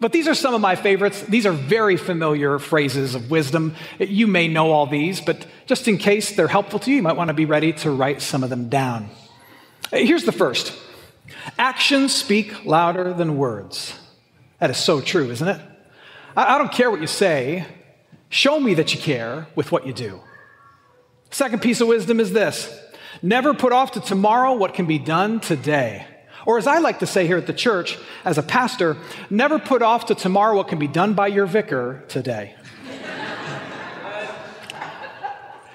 But these are some of my favorites. These are very familiar phrases of wisdom. You may know all these, but just in case they're helpful to you, you might want to be ready to write some of them down. Here's the first Actions speak louder than words. That is so true, isn't it? I don't care what you say. Show me that you care with what you do. Second piece of wisdom is this never put off to tomorrow what can be done today. Or, as I like to say here at the church as a pastor, never put off to tomorrow what can be done by your vicar today.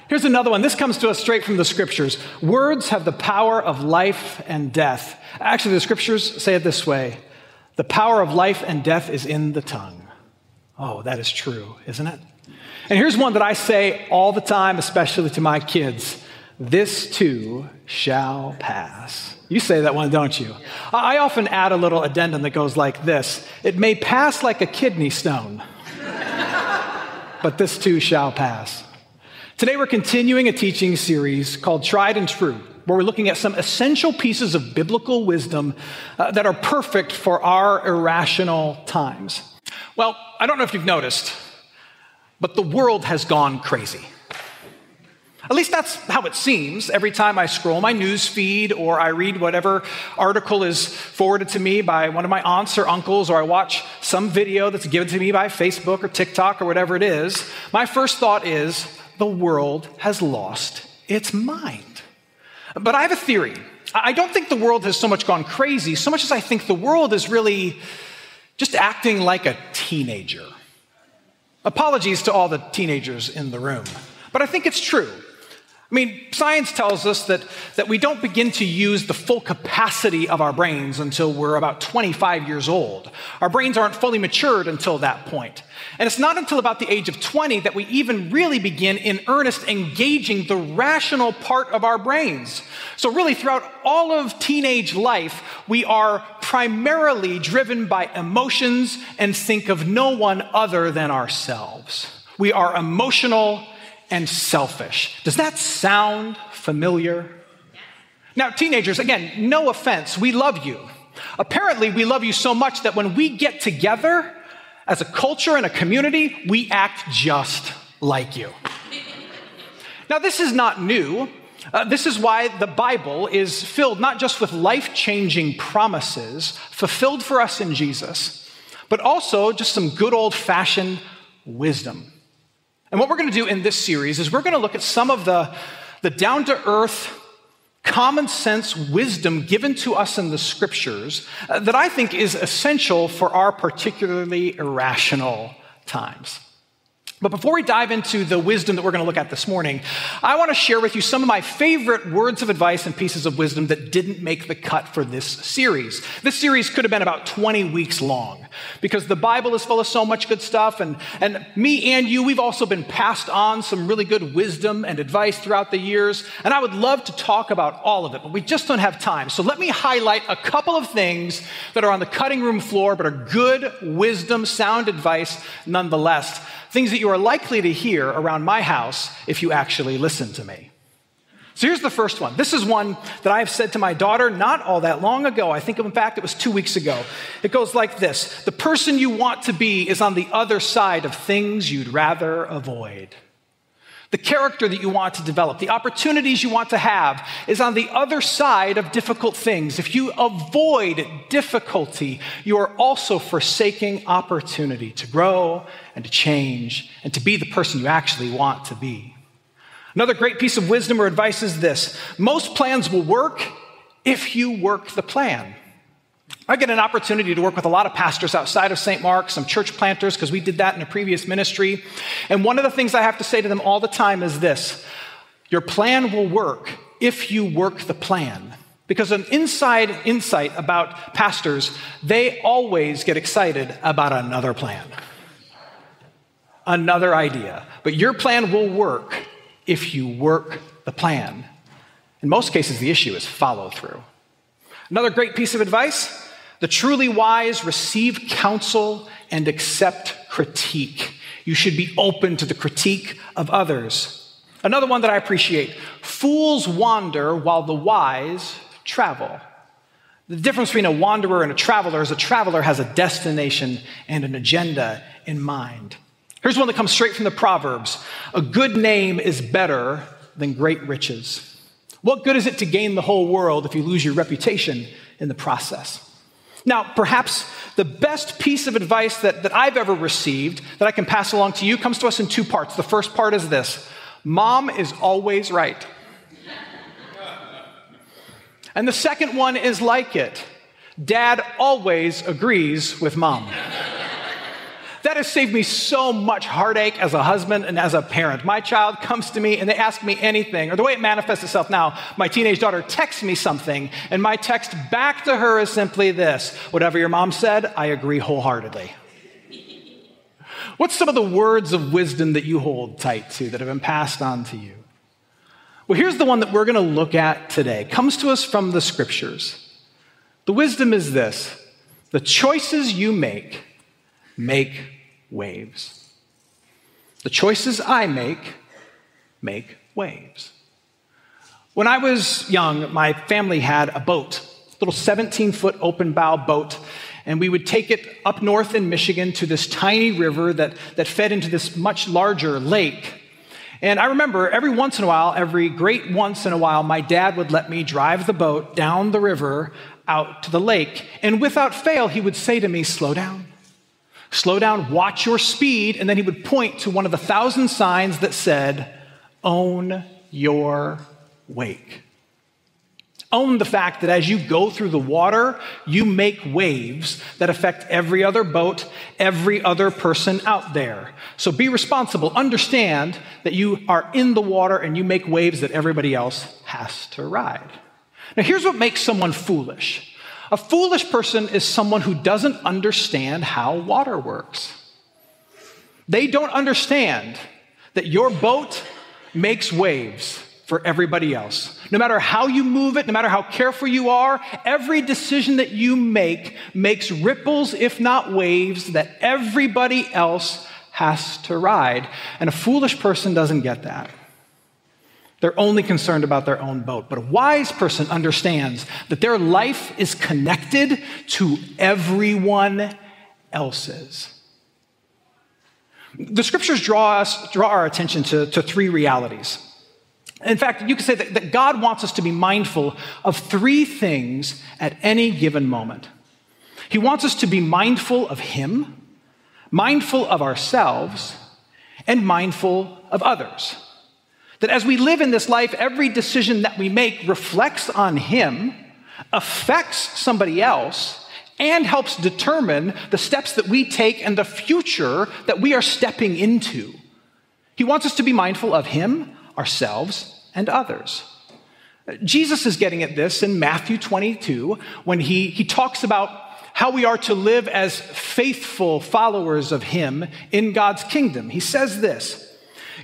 Here's another one. This comes to us straight from the scriptures. Words have the power of life and death. Actually, the scriptures say it this way the power of life and death is in the tongue. Oh, that is true, isn't it? And here's one that I say all the time, especially to my kids this too shall pass. You say that one, don't you? I often add a little addendum that goes like this It may pass like a kidney stone, but this too shall pass. Today we're continuing a teaching series called Tried and True, where we're looking at some essential pieces of biblical wisdom uh, that are perfect for our irrational times. Well, I don't know if you've noticed, but the world has gone crazy. At least that's how it seems every time I scroll my news feed or I read whatever article is forwarded to me by one of my aunts or uncles or I watch some video that's given to me by Facebook or TikTok or whatever it is. My first thought is the world has lost its mind. But I have a theory. I don't think the world has so much gone crazy, so much as I think the world is really just acting like a teenager. Apologies to all the teenagers in the room, but I think it's true. I mean, science tells us that, that we don't begin to use the full capacity of our brains until we're about 25 years old. Our brains aren't fully matured until that point. And it's not until about the age of 20 that we even really begin in earnest engaging the rational part of our brains. So, really, throughout all of teenage life, we are primarily driven by emotions and think of no one other than ourselves. We are emotional and selfish. Does that sound familiar? Now, teenagers, again, no offense, we love you. Apparently, we love you so much that when we get together as a culture and a community, we act just like you. Now, this is not new. Uh, this is why the Bible is filled not just with life changing promises fulfilled for us in Jesus, but also just some good old fashioned wisdom. And what we're going to do in this series is we're going to look at some of the, the down to earth, common sense wisdom given to us in the scriptures uh, that I think is essential for our particularly irrational times. But before we dive into the wisdom that we're going to look at this morning, I want to share with you some of my favorite words of advice and pieces of wisdom that didn't make the cut for this series. This series could have been about 20 weeks long because the Bible is full of so much good stuff. And, and me and you, we've also been passed on some really good wisdom and advice throughout the years. And I would love to talk about all of it, but we just don't have time. So let me highlight a couple of things that are on the cutting room floor, but are good wisdom, sound advice nonetheless things that you are likely to hear around my house if you actually listen to me. So here's the first one. This is one that I have said to my daughter not all that long ago. I think, in fact, it was two weeks ago. It goes like this The person you want to be is on the other side of things you'd rather avoid. The character that you want to develop, the opportunities you want to have, is on the other side of difficult things. If you avoid difficulty, you are also forsaking opportunity to grow and to change and to be the person you actually want to be. Another great piece of wisdom or advice is this most plans will work if you work the plan. I get an opportunity to work with a lot of pastors outside of St. Mark, some church planters, because we did that in a previous ministry. And one of the things I have to say to them all the time is this Your plan will work if you work the plan. Because an inside insight about pastors, they always get excited about another plan, another idea. But your plan will work if you work the plan. In most cases, the issue is follow through. Another great piece of advice the truly wise receive counsel and accept critique. You should be open to the critique of others. Another one that I appreciate fools wander while the wise travel. The difference between a wanderer and a traveler is a traveler has a destination and an agenda in mind. Here's one that comes straight from the Proverbs A good name is better than great riches. What good is it to gain the whole world if you lose your reputation in the process? Now, perhaps the best piece of advice that, that I've ever received that I can pass along to you comes to us in two parts. The first part is this Mom is always right. And the second one is like it Dad always agrees with mom. That has saved me so much heartache as a husband and as a parent. My child comes to me and they ask me anything, or the way it manifests itself now, my teenage daughter texts me something, and my text back to her is simply this Whatever your mom said, I agree wholeheartedly. What's some of the words of wisdom that you hold tight to that have been passed on to you? Well, here's the one that we're going to look at today. It comes to us from the scriptures. The wisdom is this the choices you make make waves. The choices I make make waves. When I was young, my family had a boat, a little 17 foot open bow boat, and we would take it up north in Michigan to this tiny river that, that fed into this much larger lake. And I remember every once in a while, every great once in a while, my dad would let me drive the boat down the river out to the lake. And without fail, he would say to me, Slow down. Slow down, watch your speed, and then he would point to one of the thousand signs that said, Own your wake. Own the fact that as you go through the water, you make waves that affect every other boat, every other person out there. So be responsible. Understand that you are in the water and you make waves that everybody else has to ride. Now, here's what makes someone foolish a foolish person is someone who doesn't understand how water works. They don't understand that your boat makes waves for everybody else. No matter how you move it, no matter how careful you are, every decision that you make makes ripples, if not waves, that everybody else has to ride. And a foolish person doesn't get that. They're only concerned about their own boat. But a wise person understands that their life is connected to everyone else's. The scriptures draw, us, draw our attention to, to three realities. In fact, you could say that, that God wants us to be mindful of three things at any given moment. He wants us to be mindful of Him, mindful of ourselves, and mindful of others. That as we live in this life, every decision that we make reflects on Him, affects somebody else, and helps determine the steps that we take and the future that we are stepping into. He wants us to be mindful of Him, ourselves, and others. Jesus is getting at this in Matthew 22 when he, he talks about how we are to live as faithful followers of Him in God's kingdom. He says this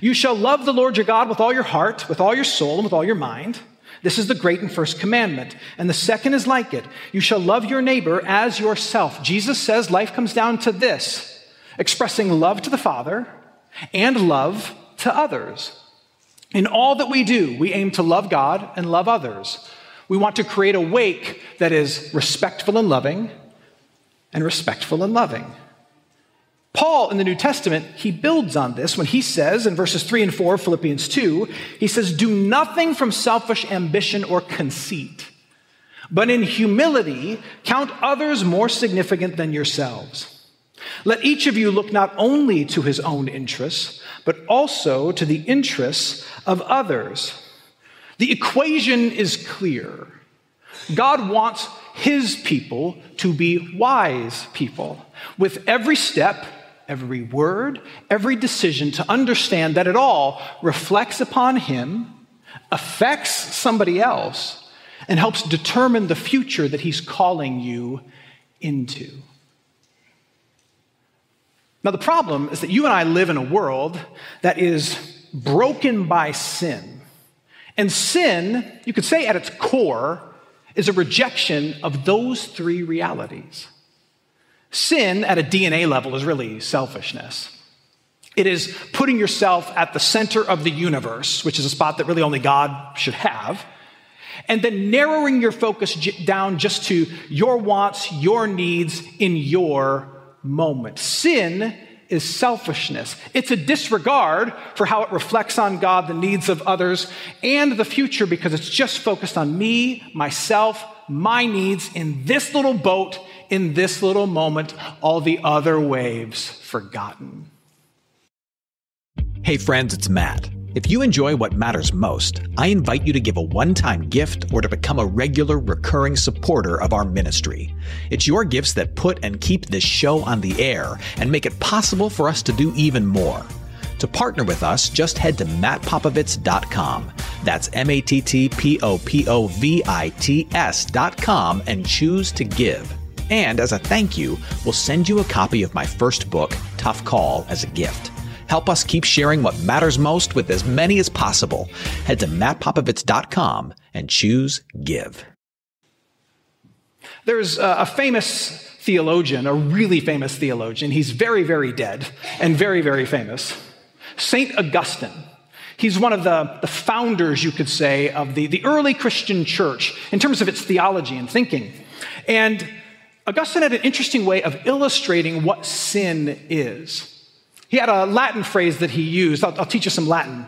you shall love the Lord your God with all your heart, with all your soul, and with all your mind. This is the great and first commandment. And the second is like it you shall love your neighbor as yourself. Jesus says life comes down to this expressing love to the Father and love to others. In all that we do, we aim to love God and love others. We want to create a wake that is respectful and loving, and respectful and loving. Paul in the New Testament, he builds on this when he says in verses 3 and 4 of Philippians 2, he says, Do nothing from selfish ambition or conceit, but in humility count others more significant than yourselves. Let each of you look not only to his own interests, but also to the interests of others. The equation is clear. God wants his people to be wise people. With every step, every word, every decision to understand that it all reflects upon him, affects somebody else, and helps determine the future that he's calling you into. Now, the problem is that you and I live in a world that is broken by sin. And sin, you could say at its core, is a rejection of those three realities. Sin at a DNA level is really selfishness. It is putting yourself at the center of the universe, which is a spot that really only God should have, and then narrowing your focus down just to your wants, your needs in your moment. Sin is selfishness. It's a disregard for how it reflects on God, the needs of others, and the future because it's just focused on me, myself, my needs in this little boat, in this little moment, all the other waves forgotten. Hey, friends, it's Matt. If you enjoy what matters most, I invite you to give a one time gift or to become a regular, recurring supporter of our ministry. It's your gifts that put and keep this show on the air and make it possible for us to do even more. To partner with us, just head to mattpopovits.com. That's M A T T P O P O V I T S.com and choose to give. And as a thank you, we'll send you a copy of my first book, Tough Call, as a gift. Help us keep sharing what matters most with as many as possible. Head to mattpopovits.com and choose Give. There's a famous theologian, a really famous theologian. He's very, very dead and very, very famous. St. Augustine. He's one of the, the founders, you could say, of the, the early Christian church in terms of its theology and thinking. And Augustine had an interesting way of illustrating what sin is. He had a Latin phrase that he used. I'll, I'll teach you some Latin.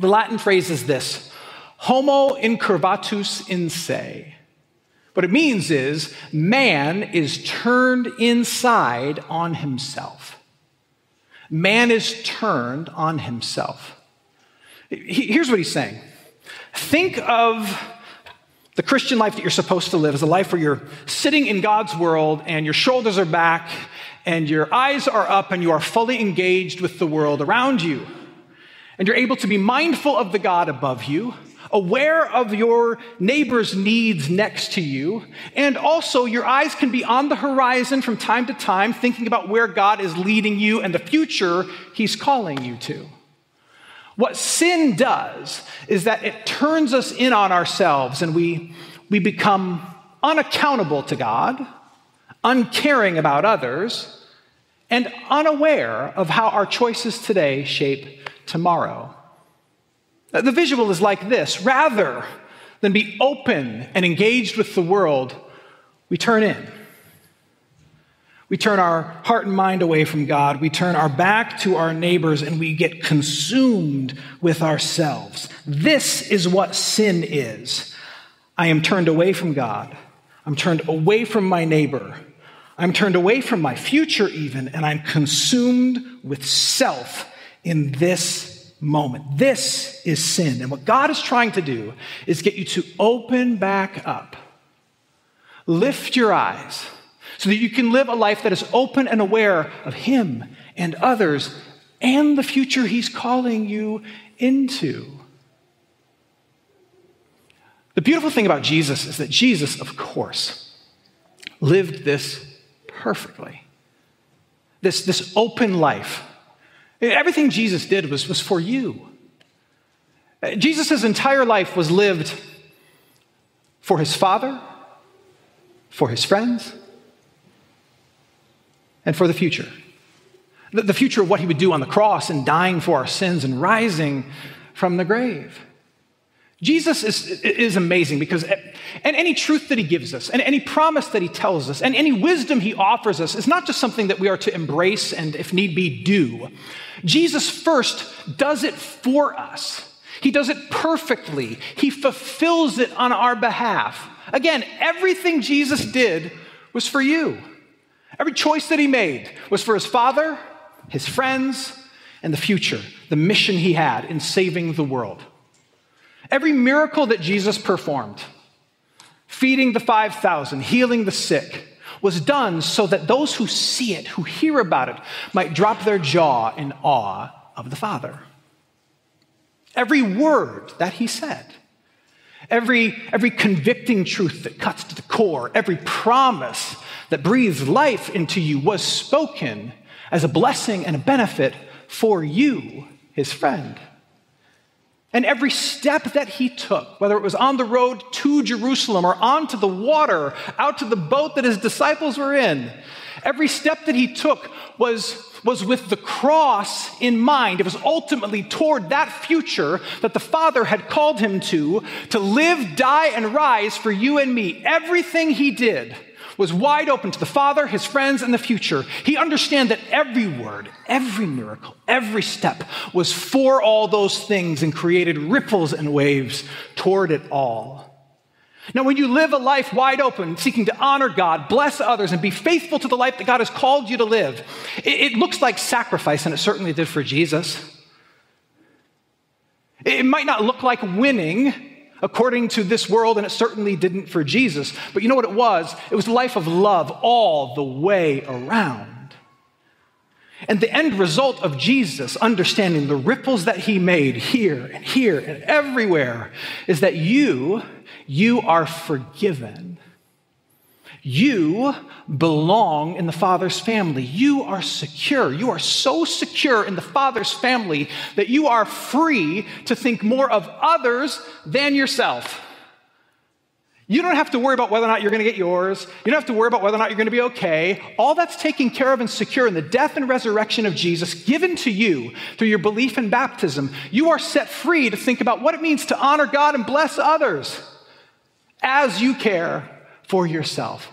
The Latin phrase is this Homo incurvatus in se. What it means is man is turned inside on himself. Man is turned on himself. Here's what he's saying think of the Christian life that you're supposed to live is a life where you're sitting in God's world and your shoulders are back and your eyes are up and you are fully engaged with the world around you. And you're able to be mindful of the God above you, aware of your neighbor's needs next to you, and also your eyes can be on the horizon from time to time, thinking about where God is leading you and the future He's calling you to. What sin does is that it turns us in on ourselves and we, we become unaccountable to God uncaring about others, and unaware of how our choices today shape tomorrow. Uh, the visual is like this rather than be open and engaged with the world, we turn in. We turn our heart and mind away from God. We turn our back to our neighbors and we get consumed with ourselves. This is what sin is. I am turned away from God. I'm turned away from my neighbor. I'm turned away from my future, even, and I'm consumed with self in this moment. This is sin. And what God is trying to do is get you to open back up, lift your eyes, so that you can live a life that is open and aware of Him and others and the future He's calling you into. The beautiful thing about Jesus is that Jesus, of course, lived this perfectly. This, this open life. Everything Jesus did was, was for you. Jesus' entire life was lived for his Father, for his friends, and for the future. The, future of what he would do on the cross and dying for our sins and rising from the grave. Jesus is, is amazing because and any truth that he gives us, and any promise that he tells us, and any wisdom he offers us is not just something that we are to embrace and, if need be, do. Jesus first does it for us. He does it perfectly. He fulfills it on our behalf. Again, everything Jesus did was for you. Every choice that he made was for his father, his friends, and the future, the mission he had in saving the world. Every miracle that Jesus performed, feeding the 5,000, healing the sick, was done so that those who see it, who hear about it, might drop their jaw in awe of the Father. Every word that he said, every, every convicting truth that cuts to the core, every promise that breathes life into you was spoken as a blessing and a benefit for you, his friend. And every step that he took, whether it was on the road to Jerusalem or onto the water, out to the boat that his disciples were in, every step that he took was, was with the cross in mind. It was ultimately toward that future that the Father had called him to, to live, die, and rise for you and me. Everything he did was wide open to the Father, his friends, and the future. He understood that every word, every miracle, every step was for all those things and created ripples and waves toward it all. Now, when you live a life wide open, seeking to honor God, bless others, and be faithful to the life that God has called you to live, it, it looks like sacrifice, and it certainly did for Jesus. It might not look like winning, according to this world, and it certainly didn't for Jesus. But you know what it was? It was a life of love all the way around. And the end result of Jesus understanding the ripples that he made here and here and everywhere is that you, you are forgiven you belong in the Father's family. You are secure. You are so secure in the Father's family that you are free to think more of others than yourself. You don't have to worry about whether or not you're going to get yours. You don't have to worry about whether or not you're going to be okay. All that's taken care of and secure in the death and resurrection of Jesus given to you through your belief in baptism. You are set free to think about what it means to honor God and bless others as you care for yourself.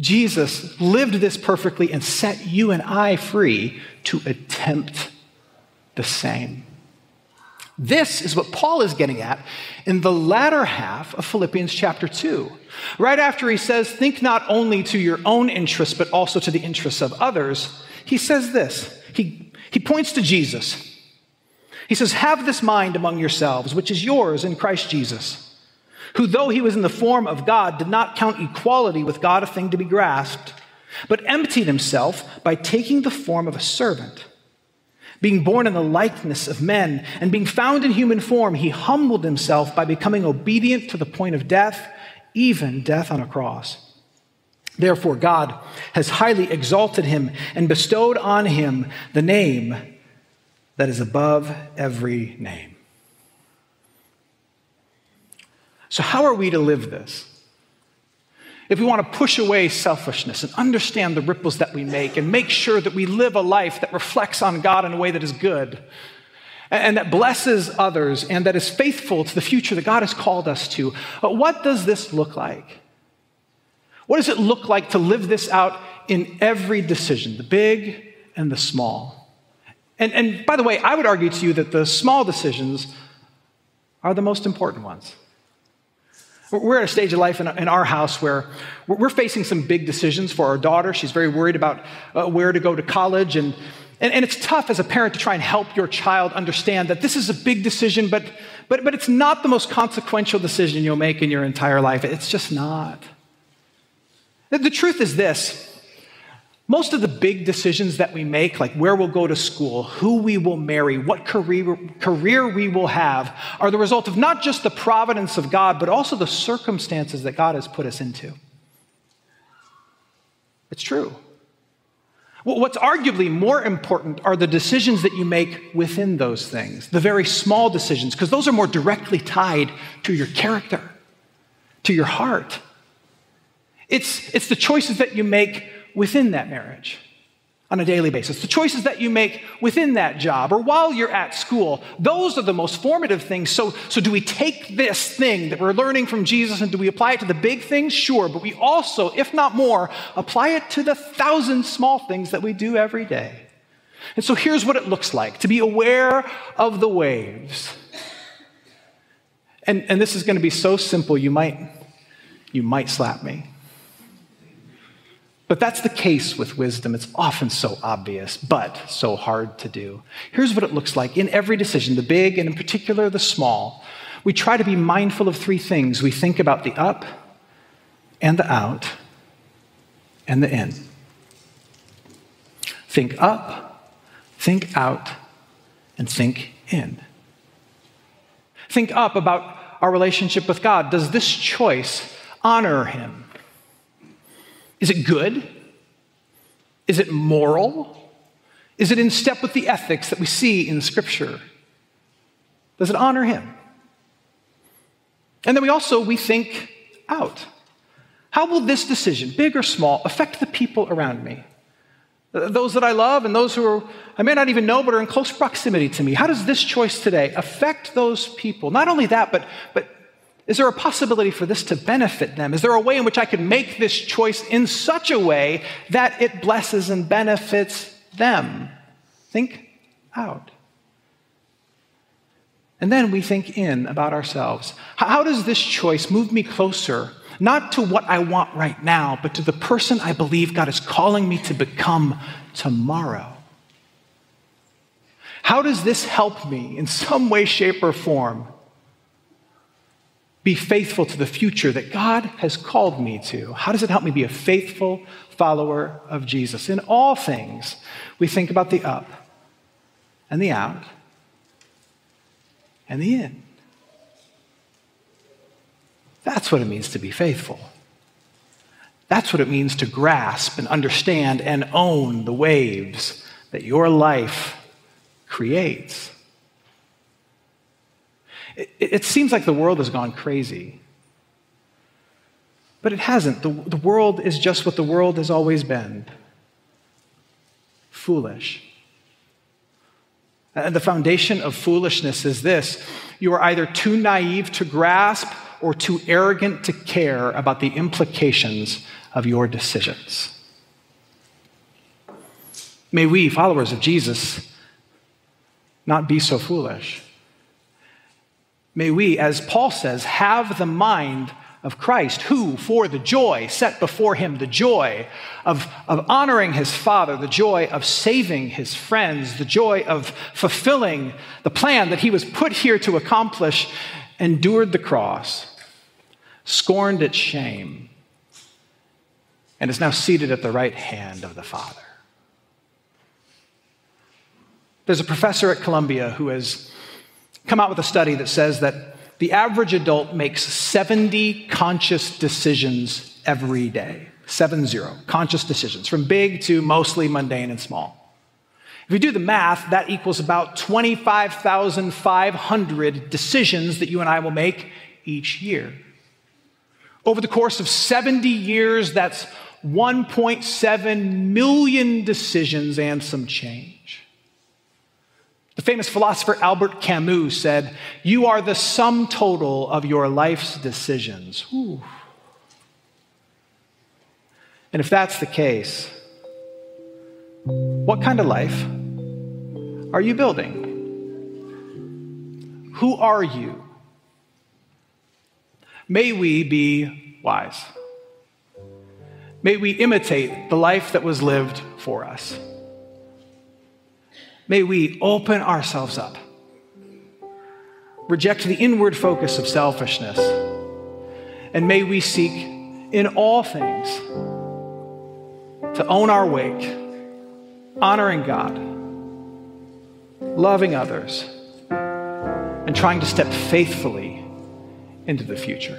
Jesus lived this perfectly and set you and I free to attempt the same. This is what Paul is getting at in the latter half of Philippians chapter 2. Right after he says, Think not only to your own interests, but also to the interests of others, he says this. He, he points to Jesus. He says, Have this mind among yourselves, which is yours in Christ Jesus who, though he was in the form of God, did not count equality with God a thing to be grasped, but emptied himself by taking the form of a servant. Being born in the likeness of men and being found in human form, he humbled himself by becoming obedient to the point of death, even death on a cross. Therefore, God has highly exalted him and bestowed on him the name that is above every name So, how are we to live this? If we want to push away selfishness and understand the ripples that we make and make sure that we live a life that reflects on God in a way that is good and that blesses others and that is faithful to the future that God has called us to, uh, what does this look like? What does it look like to live this out in every decision, the big and the small? And, and by the way, I would argue to you that the small decisions are the most important ones. We're at a stage of life in, our house where we're facing some big decisions for our daughter. She's very worried about uh, where to go to college. And, and, and, it's tough as a parent to try and help your child understand that this is a big decision, but, but, but it's not the most consequential decision you'll make in your entire life. It's just not. The truth is this most of the big decisions that we make, like where we'll go to school, who we will marry, what career, career we will have, are the result of not just the providence of God, but also the circumstances that God has put us into. It's true. What's arguably more important are the decisions that you make within those things, the very small decisions, because those are more directly tied to your character, to your heart. It's, it's the choices that you make within that marriage on a daily basis, the choices that you make within that job or while you're at school, those are the most formative things. So, so do we take this thing that we're learning from Jesus and do we apply it to the big things? Sure, but we also, if not more, apply it to the thousand small things that we do every day. And so here's what it looks like to be aware of the waves. And, and this is going to be so simple, you might, you might slap me. But that's the case with wisdom. It's often so obvious, but so hard to do. Here's what it looks like in every decision, the big and in particular the small. we try to be mindful of three things. We think about the up and the out and the in. Think up, think out, and think in. Think up about our relationship with God. Does this choice honor Him? Is it good? Is it moral? Is it in step with the ethics that we see in Scripture? Does it honor Him? And then we also we think out. How will this decision, big or small, affect the people around me? Those that I love and those who are, I may not even know but are in close proximity to me. How does this choice today affect those people? Not only that, but, but is there a possibility for this to benefit them? Is there a way in which I could make this choice in such a way that it blesses and benefits them? Think out. And then we think in about ourselves. How does this choice move me closer, not to what I want right now, but to the person I believe God is calling me to become tomorrow? How does this help me in some way, shape, or form be faithful to the future that God has called me to? How does it help me be a faithful follower of Jesus? In all things, we think about the up and the out and the in. That's what it means to be faithful. That's what it means to grasp and understand and own the waves that your life creates. It, it, seems like the world has gone crazy, but it hasn't. The, the world is just what the world has always been foolish. And the foundation of foolishness is this you are either too naive to grasp or too arrogant to care about the implications of your decisions. May we, followers of Jesus, not be so foolish. May we, as Paul says, have the mind of Christ, who, for the joy set before him, the joy of, of honoring his Father, the joy of saving his friends, the joy of fulfilling the plan that he was put here to accomplish, endured the cross, scorned its shame, and is now seated at the right hand of the Father. There's a professor at Columbia who has come out with a study that says that the average adult makes 70 conscious decisions every day. Seven zero. Conscious decisions, from big to mostly mundane and small. If you do the math, that equals about 25,500 decisions that you and I will make each year. Over the course of 70 years, that's 1.7 million decisions and some change. The famous philosopher Albert Camus said, You are the sum total of your life's decisions. And if that's the case, what kind of life are you building? Who are you? May we be wise. May we imitate the life that was lived for us may we open ourselves up, reject the inward focus of selfishness, and may we seek in all things to own our weight, honoring God, loving others, and trying to step faithfully into the future.